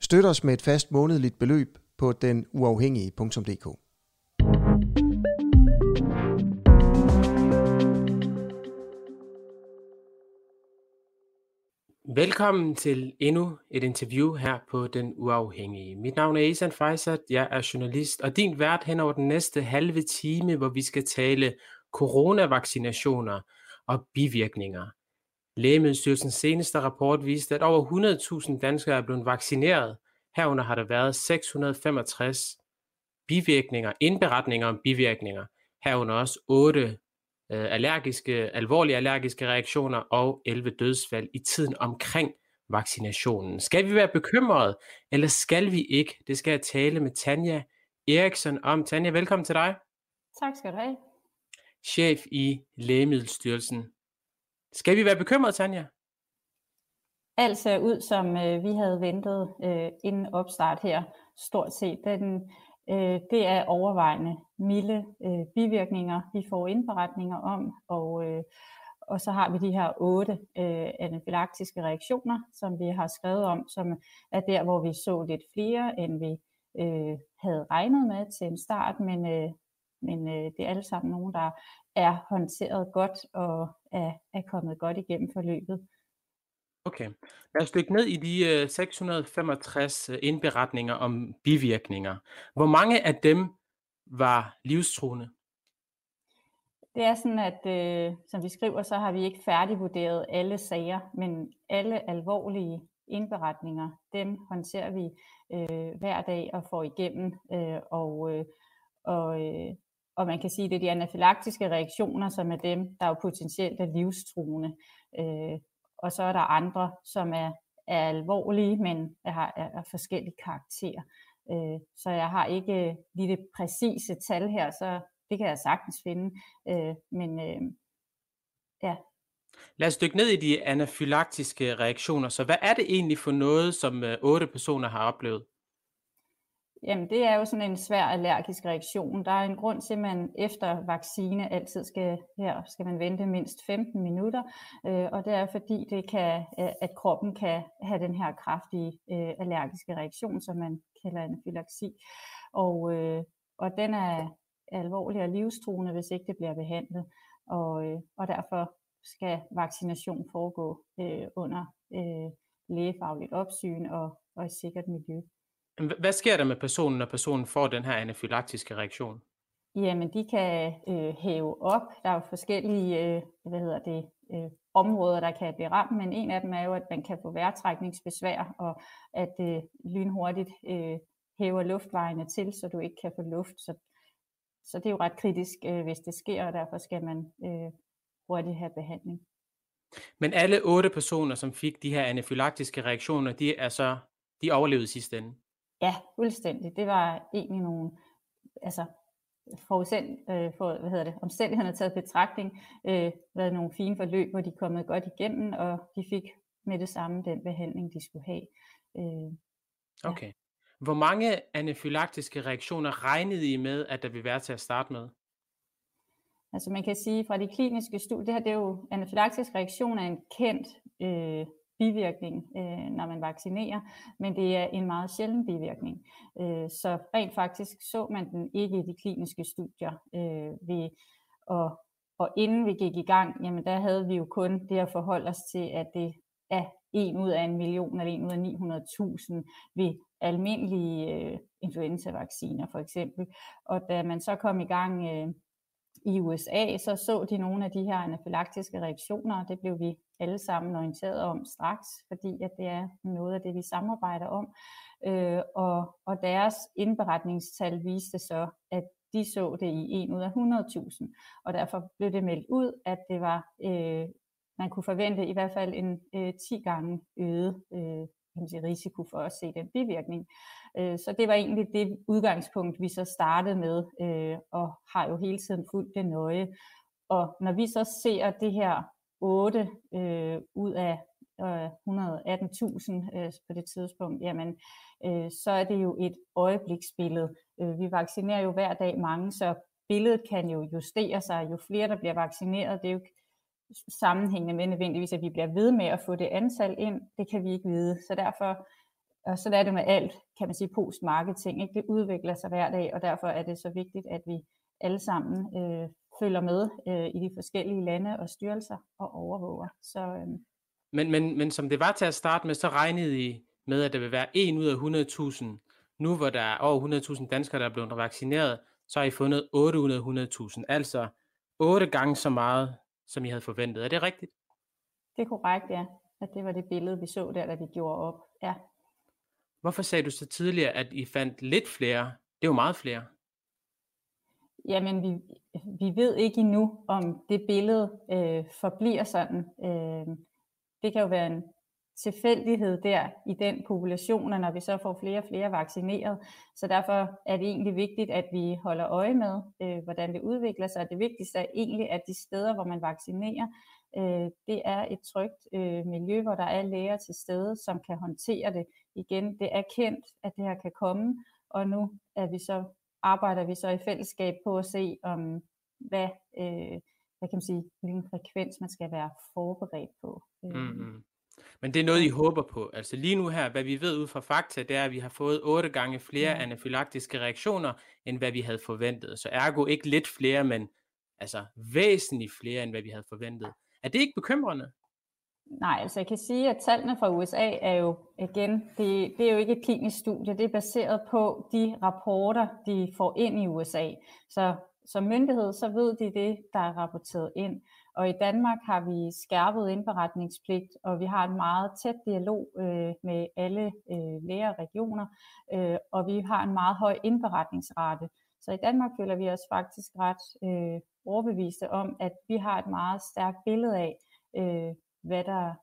Støt os med et fast månedligt beløb på denuafhængige.dk. Velkommen til endnu et interview her på Den Uafhængige. Mit navn er Esan Fejsat, jeg er journalist, og din vært hen over den næste halve time, hvor vi skal tale coronavaccinationer og bivirkninger. Lægemiddelstyrelsens seneste rapport viste, at over 100.000 danskere er blevet vaccineret. Herunder har der været 665 bivirkninger, indberetninger om bivirkninger. Herunder også 8 øh, allergiske, alvorlige allergiske reaktioner og 11 dødsfald i tiden omkring vaccinationen. Skal vi være bekymrede, eller skal vi ikke? Det skal jeg tale med Tanja Eriksson om. Tanja, velkommen til dig. Tak skal du have. Chef i Lægemiddelstyrelsen. Skal vi være bekymrede, Tanja? Alt ser ud, som øh, vi havde ventet øh, inden opstart her, stort set. Den, øh, det er overvejende milde øh, bivirkninger, vi får indberetninger om, og, øh, og så har vi de her otte øh, anafylaktiske reaktioner, som vi har skrevet om, som er der, hvor vi så lidt flere, end vi øh, havde regnet med til en start, men, øh, men øh, det er alle sammen nogen, der er håndteret godt og er, er kommet godt igennem forløbet. Okay. Lad os dykke ned i de øh, 665 øh, indberetninger om bivirkninger. Hvor mange af dem var livstruende? Det er sådan, at øh, som vi skriver, så har vi ikke færdigvurderet alle sager, men alle alvorlige indberetninger, dem håndterer vi øh, hver dag og får igennem. Øh, og, øh, og, øh, og man kan sige, at det er de anafylaktiske reaktioner, som er dem, der er jo potentielt er livstruende. Øh, og så er der andre, som er, er alvorlige, men har er, er forskellige karakterer. Øh, så jeg har ikke lige det præcise tal her, så det kan jeg sagtens finde. Øh, men øh, ja. Lad os dykke ned i de anafylaktiske reaktioner. Så hvad er det egentlig for noget, som øh, otte personer har oplevet? Jamen det er jo sådan en svær allergisk reaktion. Der er en grund til, at man efter vaccine altid skal, her skal man vente mindst 15 minutter, øh, og det er fordi, det kan, øh, at kroppen kan have den her kraftige øh, allergiske reaktion, som man kalder anafylaksi. Og, øh, og den er alvorlig og livstruende, hvis ikke det bliver behandlet. Og, øh, og derfor skal vaccination foregå øh, under øh, lægefagligt opsyn og, og et sikkert miljø. Hvad sker der med personen, når personen får den her anafylaktiske reaktion? Jamen, de kan øh, hæve op. Der er jo forskellige øh, hvad hedder det, øh, områder, der kan blive ramt, men en af dem er jo, at man kan få vejrtrækningsbesvær, og at det øh, lynhurtigt øh, hæver luftvejene til, så du ikke kan få luft. Så, så det er jo ret kritisk, øh, hvis det sker, og derfor skal man øh, hurtigt have behandling. Men alle otte personer, som fik de her anafylaktiske reaktioner, de er så de overlevede sidste ende? Ja, fuldstændig. Det var egentlig nogle, altså forudsend, øh, for, hvad hedder det, omstændighederne taget betragtning, øh, været nogle fine forløb, hvor de er kommet godt igennem, og de fik med det samme den behandling, de skulle have. Øh, ja. Okay. Hvor mange anafylaktiske reaktioner regnede I med, at der vil være til at starte med? Altså man kan sige fra de kliniske studier, det her det er jo anafylaktisk reaktion er en kendt øh, bivirkning, øh, når man vaccinerer, men det er en meget sjælden bivirkning. Øh, så rent faktisk så man den ikke i de kliniske studier. Øh, ved, og, og inden vi gik i gang, jamen der havde vi jo kun det at forholde os til, at det er en ud af en million eller en ud af 900.000 ved almindelige øh, influenza-vacciner for eksempel. Og da man så kom i gang øh, i USA, så så de nogle af de her anafylaktiske reaktioner, og det blev vi alle sammen orienteret om straks, fordi at det er noget af det, vi samarbejder om. Øh, og, og deres indberetningstal viste så, at de så det i 1 ud af 100.000, og derfor blev det meldt ud, at det var, øh, man kunne forvente i hvert fald en øh, 10 gange øget øh, kan man sige, risiko for at se den bivirkning. Øh, så det var egentlig det udgangspunkt, vi så startede med, øh, og har jo hele tiden fulgt det nøje. Og når vi så ser det her 8 øh, ud af øh, 118.000 øh, på det tidspunkt, jamen, øh, så er det jo et øjebliksbillede. Øh, vi vaccinerer jo hver dag mange, så billedet kan jo justere sig. Jo flere, der bliver vaccineret, det er jo sammenhængende med nødvendigvis, at vi bliver ved med at få det antal ind. Det kan vi ikke vide. Så derfor, og så er det med alt, kan man sige, postmarketing. Ikke? Det udvikler sig hver dag, og derfor er det så vigtigt, at vi alle sammen øh, følger med øh, i de forskellige lande og styrelser og overvåger. Så, øh, men, men, men som det var til at starte med, så regnede I med, at der vil være 1 ud af 100.000. Nu hvor der er over 100.000 danskere, der er blevet vaccineret, så har I fundet 800.000, Altså 8 gange så meget, som I havde forventet. Er det rigtigt? Det er korrekt, ja. At det var det billede, vi så der, da vi gjorde op. Ja. Hvorfor sagde du så tidligere, at I fandt lidt flere? Det er jo meget flere. Jamen, vi, vi ved ikke endnu, om det billede øh, forbliver sådan. Øh, det kan jo være en tilfældighed der i den population, når vi så får flere og flere vaccineret. Så derfor er det egentlig vigtigt, at vi holder øje med, øh, hvordan det udvikler sig. Det vigtigste er egentlig, at de steder, hvor man vaccinerer, øh, det er et trygt øh, miljø, hvor der er læger til stede, som kan håndtere det. Igen, det er kendt, at det her kan komme, og nu er vi så arbejder vi så i fællesskab på at se, om hvad, øh, hvad kan man sige, hvilken frekvens man skal være forberedt på. Øh. Mm-hmm. Men det er noget, I håber på. Altså lige nu her, hvad vi ved ud fra fakta, det er, at vi har fået otte gange flere ja. anafylaktiske reaktioner, end hvad vi havde forventet. Så ergo ikke lidt flere, men altså væsentligt flere, end hvad vi havde forventet. Er det ikke bekymrende? Nej, altså jeg kan sige, at tallene fra USA er jo, igen, det, det er jo ikke et klinisk studie, det er baseret på de rapporter, de får ind i USA. Så som myndighed, så ved de det, der er rapporteret ind. Og i Danmark har vi skærpet indberetningspligt, og vi har en meget tæt dialog øh, med alle øh, læger og regioner, øh, og vi har en meget høj indberetningsrate. Så i Danmark føler vi os faktisk ret øh, overbeviste om, at vi har et meget stærkt billede af, øh, hvad der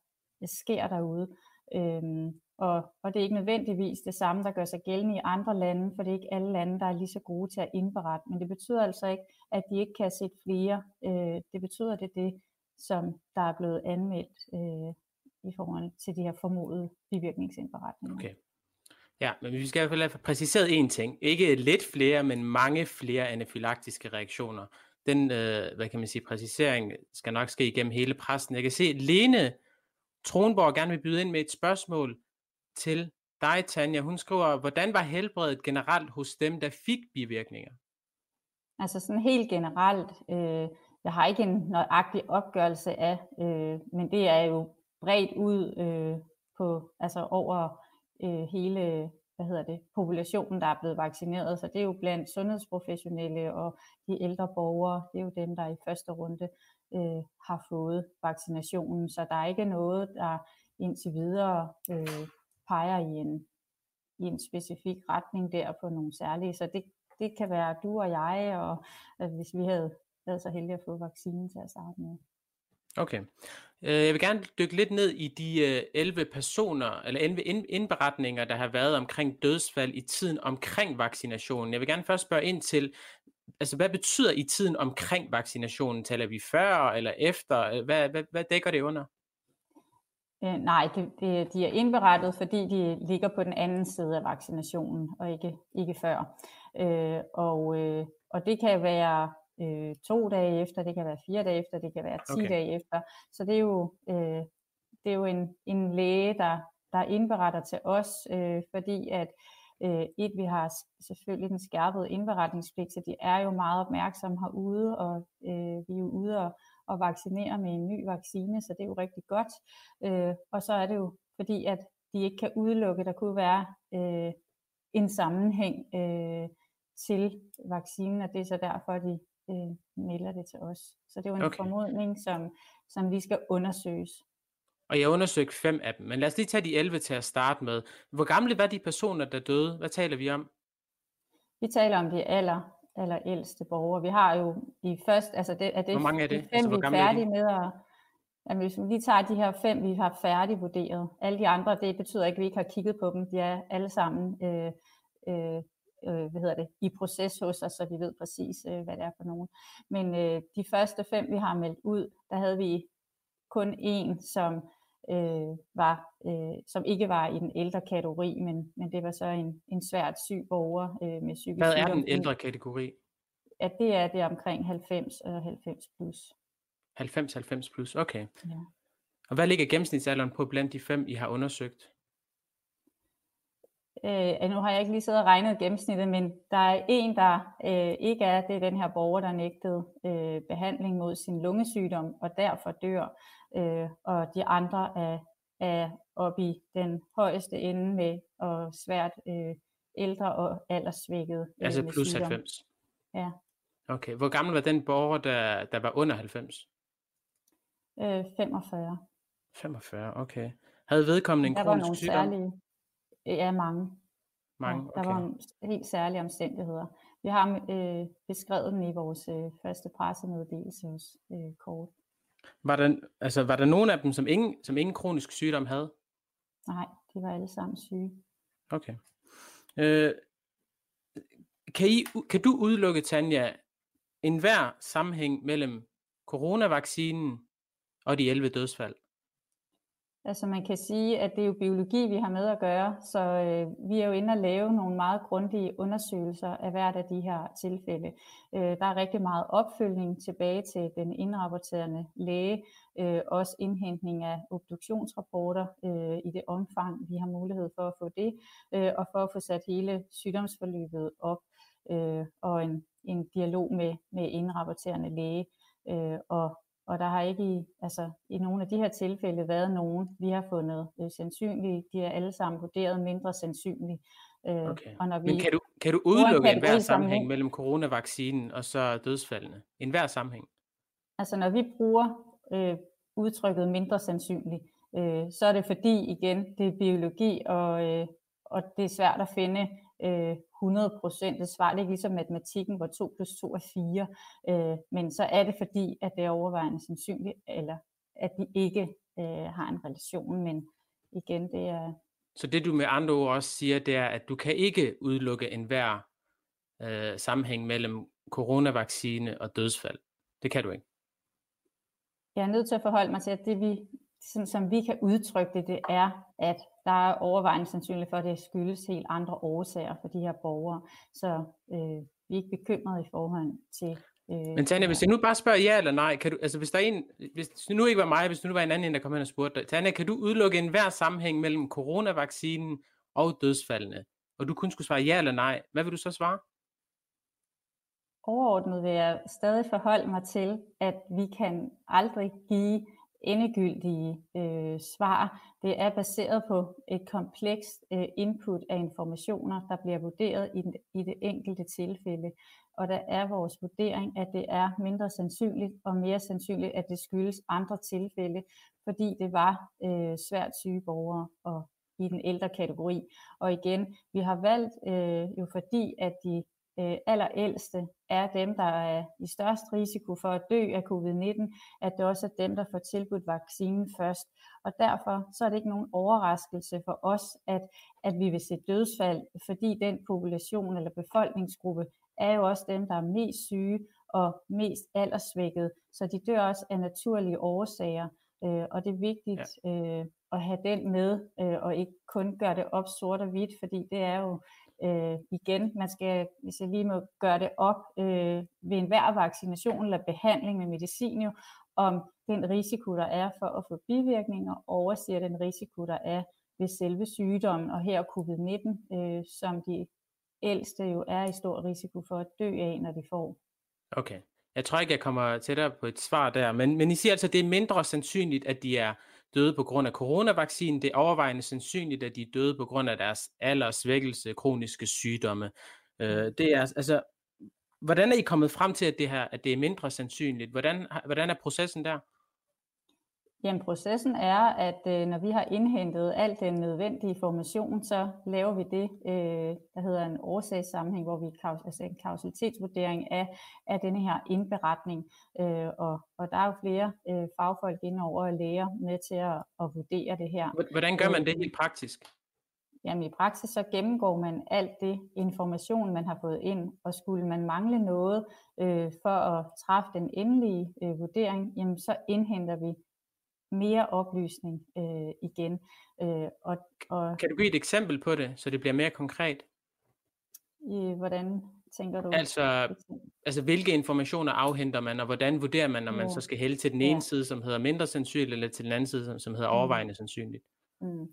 sker derude. Øhm, og, og det er ikke nødvendigvis det samme, der gør sig gældende i andre lande, for det er ikke alle lande, der er lige så gode til at indberette. Men det betyder altså ikke, at de ikke kan se flere. Øh, det betyder, det er det, som der er blevet anmeldt øh, i forhold til de her formodede bivirkningsindberetninger. Okay. Ja, men vi skal i hvert fald have præciseret én ting. Ikke lidt flere, men mange flere anafylaktiske reaktioner. Den, øh, hvad kan man sige, præcisering skal nok ske igennem hele pressen. Jeg kan se, at Lene Tronborg gerne vil byde ind med et spørgsmål til dig, Tanja. Hun skriver, hvordan var helbredet generelt hos dem, der fik bivirkninger? Altså sådan helt generelt, øh, jeg har ikke en nøjagtig opgørelse af, øh, men det er jo bredt ud øh, på, altså over øh, hele hvad hedder det, populationen, der er blevet vaccineret. Så det er jo blandt sundhedsprofessionelle og de ældre borgere, det er jo dem, der i første runde øh, har fået vaccinationen. Så der er ikke noget, der indtil videre øh, peger i en, i en specifik retning der på nogle særlige. Så det, det kan være du og jeg, og at hvis vi havde været så heldige at få vaccinen til at starte med. Okay. Øh, jeg vil gerne dykke lidt ned i de øh, 11 personer, eller 11 indberetninger, der har været omkring dødsfald i tiden omkring vaccinationen. Jeg vil gerne først spørge ind til, altså hvad betyder i tiden omkring vaccinationen? Taler vi før eller efter? Hvad, hvad, hvad dækker det under? Øh, nej, det, det, de er indberettet, fordi de ligger på den anden side af vaccinationen, og ikke, ikke før. Øh, og, øh, og det kan være øh, to dage efter, det kan være fire dage efter, det kan være ti okay. dage efter. Så det er jo, øh, det er jo en, en læge, der, der indberetter til os, øh, fordi at øh, et, vi har selvfølgelig den skærpede indberetningspligt, så de er jo meget opmærksomme herude, og øh, vi er jo ude og, og vaccinere med en ny vaccine, så det er jo rigtig godt. Øh, og så er det jo fordi, at de ikke kan udelukke, der kunne være øh, en sammenhæng øh, til vaccinen, og det er så derfor, at de øh, melder det til os. Så det er jo en okay. formodning, som, som vi skal undersøges. Og jeg undersøgte fem af dem, men lad os lige tage de 11 til at starte med. Hvor gamle var de personer, der døde? Hvad taler vi om? Vi taler om de aller, aller ældste borgere. Vi har jo i først, altså det, er det, hvor mange er det? fem, altså, vi er færdige med at, Jamen, hvis vi lige tager de her fem, vi har færdigvurderet. Alle de andre, det betyder ikke, at vi ikke har kigget på dem. De er alle sammen øh, øh, øh, hvad hedder det, i proces hos os, så vi ved præcis, øh, hvad det er for nogen. Men øh, de første fem, vi har meldt ud, der havde vi kun en, som øh, var, øh, som ikke var i den ældre kategori, men, men det var så en, en svært syg borger øh, med psykisk Hvad er den ældre kategori? At det er det omkring 90 og 90 plus. 90-90 plus, okay. Ja. Og hvad ligger gennemsnitsalderen på blandt de fem, I har undersøgt? Øh, nu har jeg ikke lige siddet og regnet gennemsnittet, men der er en, der øh, ikke er, det er den her borger, der nægtede øh, behandling mod sin lungesygdom, og derfor dør. Øh, og de andre er, er oppe i den højeste ende med og svært øh, ældre og alderssvækket. Øh, altså plus sygdom. 90? Ja. Okay, hvor gammel var den borger, der, der var under 90? Øh, 45. 45, okay. Havde vedkommende en kronisk sygdom? Særlige, Ja, mange. Mange, ja, der var helt særlige omstændigheder. Vi har øh, beskrevet dem i vores øh, første pressemeddelelse hos øh, Kort. Var der, altså, var der nogen af dem, som ingen, som ingen kronisk sygdom havde? Nej, de var alle sammen syge. Okay. Øh, kan, I, kan du udelukke, Tanja, en hver sammenhæng mellem coronavaccinen og de 11 dødsfald? Altså man kan sige, at det er jo biologi, vi har med at gøre, så øh, vi er jo inde og lave nogle meget grundige undersøgelser af hvert af de her tilfælde. Øh, der er rigtig meget opfølgning tilbage til den indrapporterende læge, øh, også indhentning af obduktionsrapporter øh, i det omfang, vi har mulighed for at få det, øh, og for at få sat hele sygdomsforløbet op, øh, og en, en dialog med, med indrapporterende læge. Øh, og og der har ikke i, altså, i nogle af de her tilfælde været nogen, vi har fundet øh, sandsynlige. De er alle sammen vurderet mindre sandsynlige. Øh, okay. og når vi Men kan du, kan du udelukke en hver sammenhæng mellem coronavaccinen og så dødsfaldene? En hver sammenhæng? Altså når vi bruger øh, udtrykket mindre sandsynligt, øh, så er det fordi igen, det er biologi, og, øh, og det er svært at finde øh, 100 procent. Det svarer ikke ligesom matematikken, hvor 2 plus 2 er 4. Øh, men så er det fordi, at det er overvejende sandsynligt, eller at de ikke øh, har en relation. Men igen, det er... Så det du med andre ord også siger, det er, at du kan ikke udelukke enhver øh, sammenhæng mellem coronavaccine og dødsfald. Det kan du ikke. Jeg er nødt til at forholde mig til, at det vi sådan som vi kan udtrykke det, det er, at der er overvejende sandsynligt for, at det skyldes helt andre årsager for de her borgere. Så øh, vi er ikke bekymrede i forhold til... Øh, Men Tanja, hvis jeg nu bare spørger ja eller nej, kan du, altså hvis der er en, hvis det nu ikke var mig, hvis det nu var en anden, der kom hen og spurgte dig, Tanja, kan du udelukke en hver sammenhæng mellem coronavaccinen og dødsfaldene, og du kun skulle svare ja eller nej, hvad vil du så svare? Overordnet vil jeg stadig forholde mig til, at vi kan aldrig give endegyldige øh, svar. Det er baseret på et komplekst øh, input af informationer, der bliver vurderet i, den, i det enkelte tilfælde. Og der er vores vurdering, at det er mindre sandsynligt og mere sandsynligt, at det skyldes andre tilfælde, fordi det var øh, svært syge borgere og i den ældre kategori. Og igen, vi har valgt øh, jo fordi, at de øh, allerældste er dem, der er i størst risiko for at dø af covid-19, at det også er dem, der får tilbudt vaccinen først. Og derfor så er det ikke nogen overraskelse for os, at, at vi vil se dødsfald, fordi den population eller befolkningsgruppe er jo også dem, der er mest syge og mest aldersvækket, så de dør også af naturlige årsager. Øh, og det er vigtigt ja. øh, at have den med, øh, og ikke kun gøre det op sort og hvidt, fordi det er jo øh, igen, man skal, hvis jeg lige må gøre det op øh, ved enhver vaccination eller behandling med medicin jo, om den risiko, der er for at få bivirkninger, overser den risiko, der er ved selve sygdommen, og her covid-19, øh, som de ældste jo er i stor risiko for at dø af, når de får. Okay. Jeg tror ikke, jeg kommer tættere på et svar der, men, men I siger altså, at det er mindre sandsynligt, at de er døde på grund af coronavaccinen. Det er overvejende sandsynligt, at de er døde på grund af deres alder, svækkelse, kroniske sygdomme. Øh, det er altså, hvordan er I kommet frem til, at det her, at det er mindre sandsynligt? Hvordan, hvordan er processen der? Jamen processen er, at øh, når vi har indhentet al den nødvendige information, så laver vi det, øh, der hedder en årsagssammenhæng, hvor vi altså en kausalitetsvurdering af, af denne her indberetning. Øh, og, og der er jo flere øh, fagfolk indover og læger med til at, at vurdere det her. Hvordan gør man det helt praktisk? Jamen i praksis så gennemgår man alt det information, man har fået ind, og skulle man mangle noget øh, for at træffe den endelige øh, vurdering, jamen så indhenter vi mere oplysning øh, igen. Øh, og, og, kan du give et eksempel på det, så det bliver mere konkret? I, hvordan tænker du? Altså, altså hvilke informationer afhenter man, og hvordan vurderer man, når man så skal hælde til den ene ja. side, som hedder mindre sandsynligt, eller til den anden side, som, som hedder mm. overvejende mm. sandsynligt? Mm.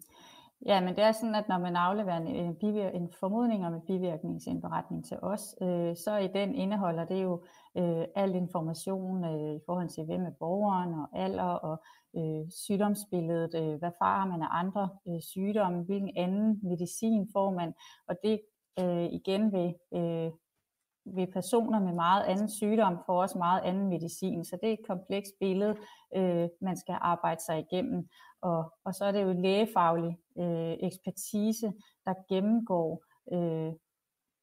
Ja, men det er sådan, at når man afleverer en, en, bivir- en formodning om en bivirkningsindberetning til os, øh, så i den indeholder det jo øh, al information øh, i forhold til, hvem er borgeren og alder og øh, sygdomsbilledet, øh, hvad farer man af andre øh, sygdomme, hvilken anden medicin får man, og det øh, igen vil, øh, ved personer med meget anden sygdom får også meget anden medicin. Så det er et komplekst billede, øh, man skal arbejde sig igennem. Og, og så er det jo lægefaglig øh, ekspertise, der gennemgår øh,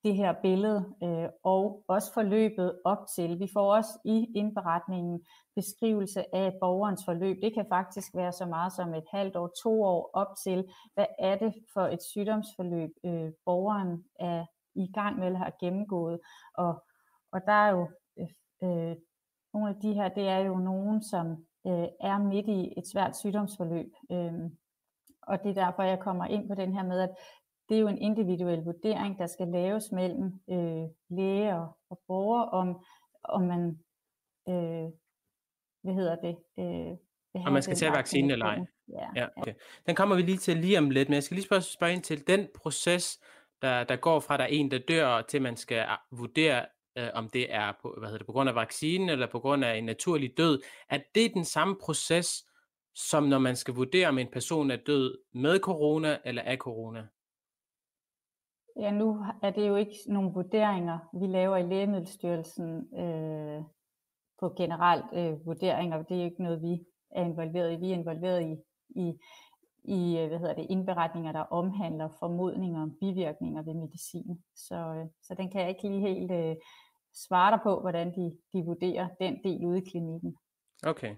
det her billede, øh, og også forløbet op til. Vi får også i indberetningen beskrivelse af borgerens forløb. Det kan faktisk være så meget som et halvt år, to år op til, hvad er det for et sygdomsforløb, øh, borgeren er i gang med eller har gennemgået. Og, og der er jo øh, nogle af de her, det er jo nogen, som øh, er midt i et svært sygdomsforløb. Øh, og det er derfor, jeg kommer ind på den her med, at det er jo en individuel vurdering, der skal laves mellem øh, læge og, og borger, om, om man, øh, hvad hedder det, øh, om man skal tage vaccinen eller ej. Ja, ja, okay. Den kommer vi lige til lige om lidt, men jeg skal lige spørge, spørge ind til den proces, der, der går fra, der er en, der dør, til man skal ah, vurdere, øh, om det er på, hvad hedder det, på grund af vaccinen eller på grund af en naturlig død. Er det den samme proces, som når man skal vurdere, om en person er død med corona eller af corona? Ja, nu er det jo ikke nogle vurderinger, vi laver i Lægemiddelstyrelsen øh, på generelt øh, vurderinger. Det er ikke noget, vi er involveret i. Vi er involveret i, i i øh, hvad hedder det, indberetninger, der omhandler formodninger om bivirkninger ved medicin. Så, øh, så den kan jeg ikke lige helt øh, svare dig på, hvordan de, de vurderer den del ude i klinikken. Okay.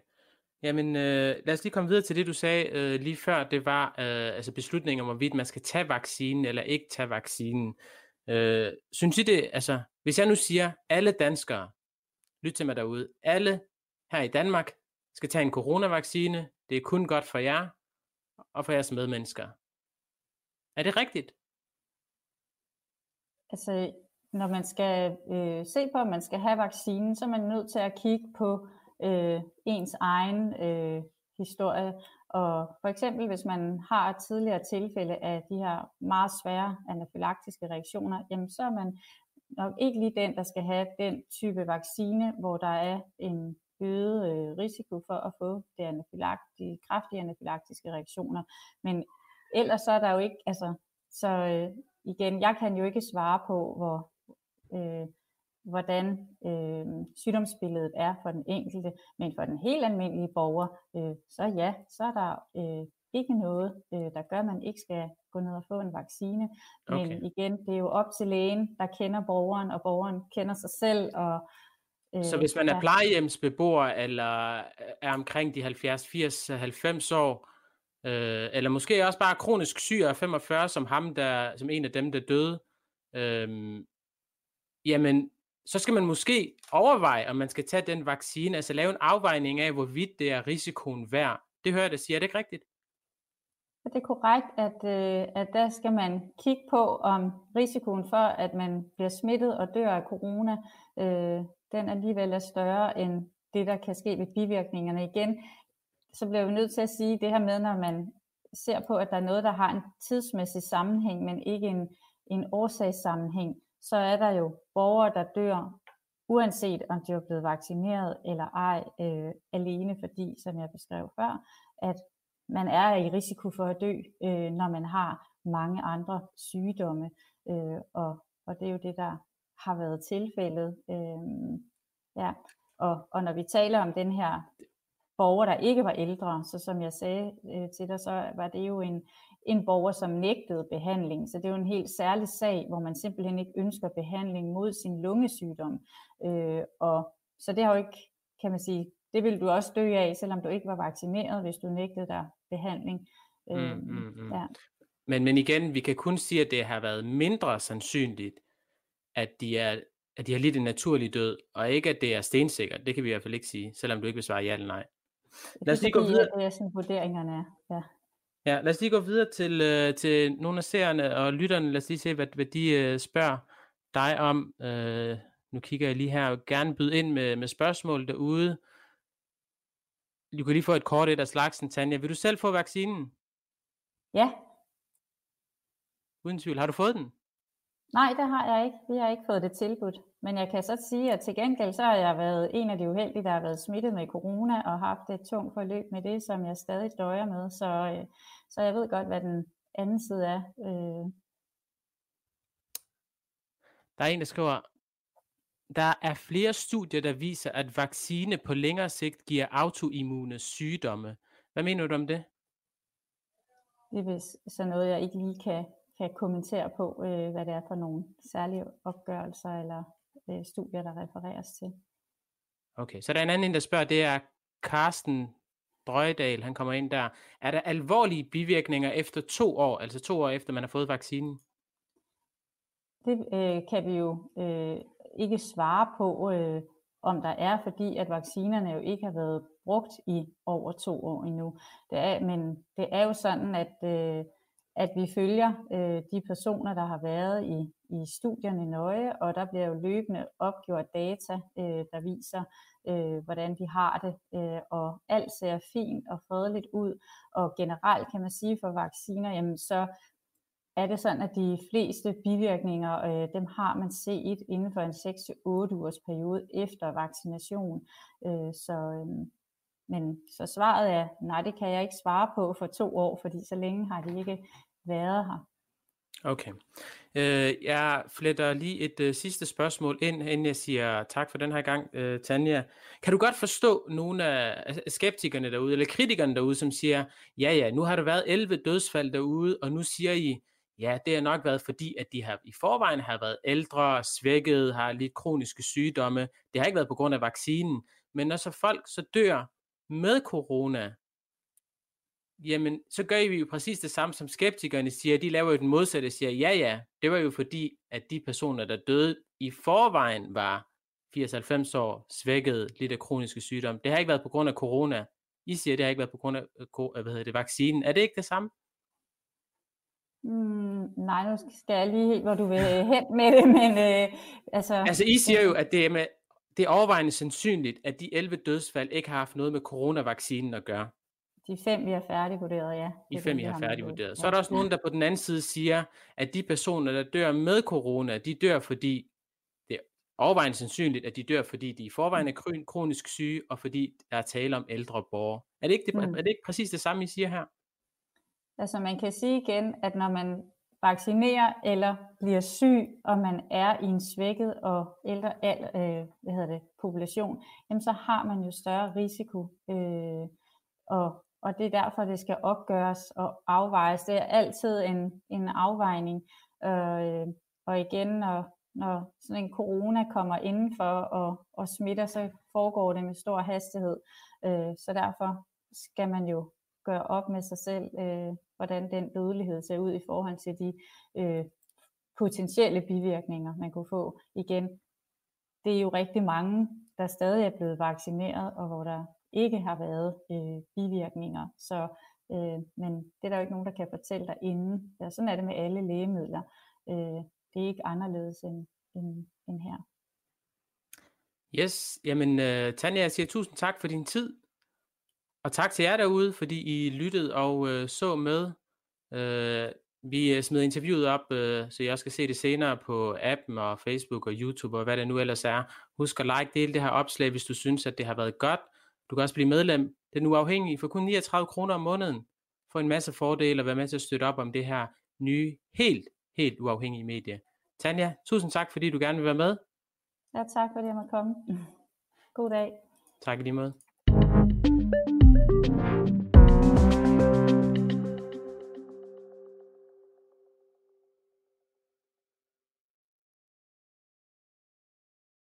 Jamen, øh, lad os lige komme videre til det, du sagde øh, lige før. Det var øh, altså beslutningen om, hvorvidt man skal tage vaccinen eller ikke tage vaccinen. Øh, synes I det, altså, hvis jeg nu siger, alle danskere, lyt til mig derude, alle her i Danmark skal tage en coronavaccine, det er kun godt for jer, og for jeres medmennesker. Er det rigtigt? Altså, når man skal øh, se på, om man skal have vaccinen, så er man nødt til at kigge på øh, ens egen øh, historie. Og for eksempel, hvis man har et tidligere tilfælde af de her meget svære anafylaktiske reaktioner, jamen så er man nok ikke lige den, der skal have den type vaccine, hvor der er en øget øh, risiko for at få det anafylakt, de kraftige anafylaktiske reaktioner. Men ellers så er der jo ikke, altså, så øh, igen, jeg kan jo ikke svare på, hvor, øh, hvordan øh, sygdomsbilledet er for den enkelte, men for den helt almindelige borger, øh, så ja, så er der øh, ikke noget, øh, der gør, at man ikke skal gå ned og få en vaccine. Men okay. igen, det er jo op til lægen, der kender borgeren, og borgeren kender sig selv, og så hvis man er plejehjemsbeboer, eller er omkring de 70, 80, 90 år, øh, eller måske også bare kronisk syg af 45, som ham, der, som en af dem, der døde, øh, jamen, så skal man måske overveje, om man skal tage den vaccine, altså lave en afvejning af, hvorvidt det er risikoen værd. Det hører jeg dig sige, er det ikke rigtigt? Det er korrekt, at, øh, at der skal man kigge på, om risikoen for, at man bliver smittet og dør af corona, øh, den alligevel er større end det, der kan ske ved bivirkningerne. Igen, så bliver vi nødt til at sige det her med, når man ser på, at der er noget, der har en tidsmæssig sammenhæng, men ikke en, en årsagssammenhæng, så er der jo borgere, der dør, uanset om de er blevet vaccineret eller ej, øh, alene fordi, som jeg beskrev før, at man er i risiko for at dø, øh, når man har mange andre sygdomme. Øh, og, og det er jo det, der har været tilfældet. Øh, ja. og, og når vi taler om den her borgere, der ikke var ældre. Så som jeg sagde øh, til dig, så var det jo en, en borger, som nægtede behandling. Så det er jo en helt særlig sag, hvor man simpelthen ikke ønsker behandling mod sin lungesygdom. Øh, og så det har jo ikke, kan man sige, det vil du også dø af, selvom du ikke var vaccineret, hvis du nægtede dig behandling. Mm, øh, mm, mm. Ja. Men, men igen, vi kan kun sige, at det har været mindre sandsynligt, at de, er, at de har lidt en naturlig død, og ikke at det er stensikkert. Det kan vi i hvert fald ikke sige, selvom du ikke vil svare ja eller nej. Lad os lige gå videre. Det er sådan vurderingerne er. Ja. Ja, lad os lige gå videre til, øh, til nogle af seerne og lytterne. Lad os lige se, hvad, hvad de øh, spørger dig om. Øh, nu kigger jeg lige her gerne byde ind med, med spørgsmål derude. Du kan lige få et kort et af slagsen, Tanja. Vil du selv få vaccinen? Ja. Uden tvivl. Har du fået den? Nej, det har jeg ikke. Vi har ikke fået det tilbudt. Men jeg kan så sige, at til gengæld så har jeg været en af de uheldige, der har været smittet med corona og haft et tungt forløb med det, som jeg stadig døjer med. Så, øh, så jeg ved godt, hvad den anden side er. Øh. Der er en, der skriver, der er flere studier, der viser, at vaccine på længere sigt giver autoimmune sygdomme. Hvad mener du om det? Det er så noget, jeg ikke lige kan, kan kommentere på, øh, hvad det er for nogle særlige opgørelser eller øh, studier, der refereres til. Okay, så der er en anden, der spørger, det er Carsten Drøjdal, han kommer ind der. Er der alvorlige bivirkninger efter to år, altså to år efter man har fået vaccinen? Det øh, kan vi jo øh, ikke svare på, øh, om der er, fordi at vaccinerne jo ikke har været brugt i over to år endnu. Det er, men det er jo sådan, at, øh, at vi følger øh, de personer, der har været i, i studierne nøje, og der bliver jo løbende opgjort data, øh, der viser, øh, hvordan de har det, øh, og alt ser fint og fredeligt ud, og generelt kan man sige for vacciner, jamen så er det sådan, at de fleste bivirkninger, øh, dem har man set inden for en 6-8 ugers periode efter vaccination. Øh, så, øh, men så svaret er, nej, det kan jeg ikke svare på for to år, fordi så længe har de ikke været her. Okay. Øh, jeg fletter lige et øh, sidste spørgsmål ind, inden jeg siger tak for den her gang, øh, Tanja. Kan du godt forstå nogle af skeptikerne derude, eller kritikerne derude, som siger, ja ja, nu har der været 11 dødsfald derude, og nu siger I, Ja, det har nok været fordi, at de har i forvejen har været ældre, svækket, har lidt kroniske sygdomme. Det har ikke været på grund af vaccinen. Men når så folk så dør med corona, jamen så gør vi jo præcis det samme som skeptikerne siger. De laver jo den modsatte og siger, ja ja, det var jo fordi, at de personer, der døde i forvejen var 80-90 år, svækket, lidt af kroniske sygdomme. Det har ikke været på grund af corona. I siger, det har ikke været på grund af hvad hedder det, vaccinen. Er det ikke det samme? Mm, nej, nu skal jeg lige helt, hvor du vil hen med det, men øh, altså... Altså, I siger jo, at det er, med, det er overvejende sandsynligt, at de 11 dødsfald ikke har haft noget med coronavaccinen at gøre. De fem, vi har færdigvurderet, ja. De fem, vi har færdigvurderet. Så er der også nogen, der på den anden side siger, at de personer, der dør med corona, de dør, fordi det er overvejende sandsynligt, at de dør, fordi de i forvejen er kronisk syge, og fordi der er tale om ældre borgere. Er det ikke, det, mm. er det ikke præcis det samme, I siger her? Altså man kan sige igen, at når man vaccinerer eller bliver syg, og man er i en svækket og ældre al, øh, hvad hedder det, population, jamen så har man jo større risiko. Øh, og, og det er derfor, det skal opgøres og afvejes. Det er altid en, en afvejning. Øh, og igen, når, når sådan en corona kommer indenfor og, og smitter, så foregår det med stor hastighed. Øh, så derfor skal man jo gøre op med sig selv, øh, hvordan den dødelighed ser ud i forhold til de øh, potentielle bivirkninger, man kunne få. Igen, det er jo rigtig mange, der stadig er blevet vaccineret, og hvor der ikke har været øh, bivirkninger. Så, øh, men det er der jo ikke nogen, der kan fortælle dig inden. Ja, sådan er det med alle lægemidler. Øh, det er ikke anderledes end, end, end her. Yes, jamen uh, Tanja, jeg siger tusind tak for din tid. Og tak til jer derude, fordi I lyttede og øh, så med. Øh, vi øh, smider interviewet op, øh, så jeg skal se det senere på appen og Facebook og YouTube og hvad det nu ellers er. Husk at like, dele det her opslag, hvis du synes, at det har været godt. Du kan også blive medlem. Den uafhængige for kun 39 kroner om måneden. Få en masse fordele og være med til at støtte op om det her nye, helt, helt uafhængige medie. Tanja, tusind tak, fordi du gerne vil være med. Ja, tak fordi jeg måtte komme. God dag. Tak i lige måde.